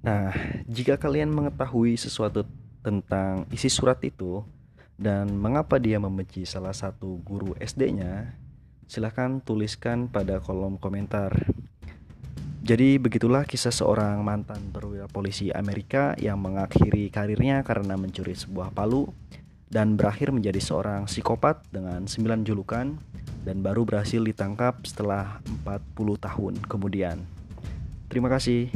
Nah, jika kalian mengetahui sesuatu tentang isi surat itu dan mengapa dia membenci salah satu guru SD-nya, silahkan tuliskan pada kolom komentar. Jadi begitulah kisah seorang mantan perwira polisi Amerika yang mengakhiri karirnya karena mencuri sebuah palu dan berakhir menjadi seorang psikopat dengan 9 julukan dan baru berhasil ditangkap setelah 40 tahun kemudian. Terima kasih.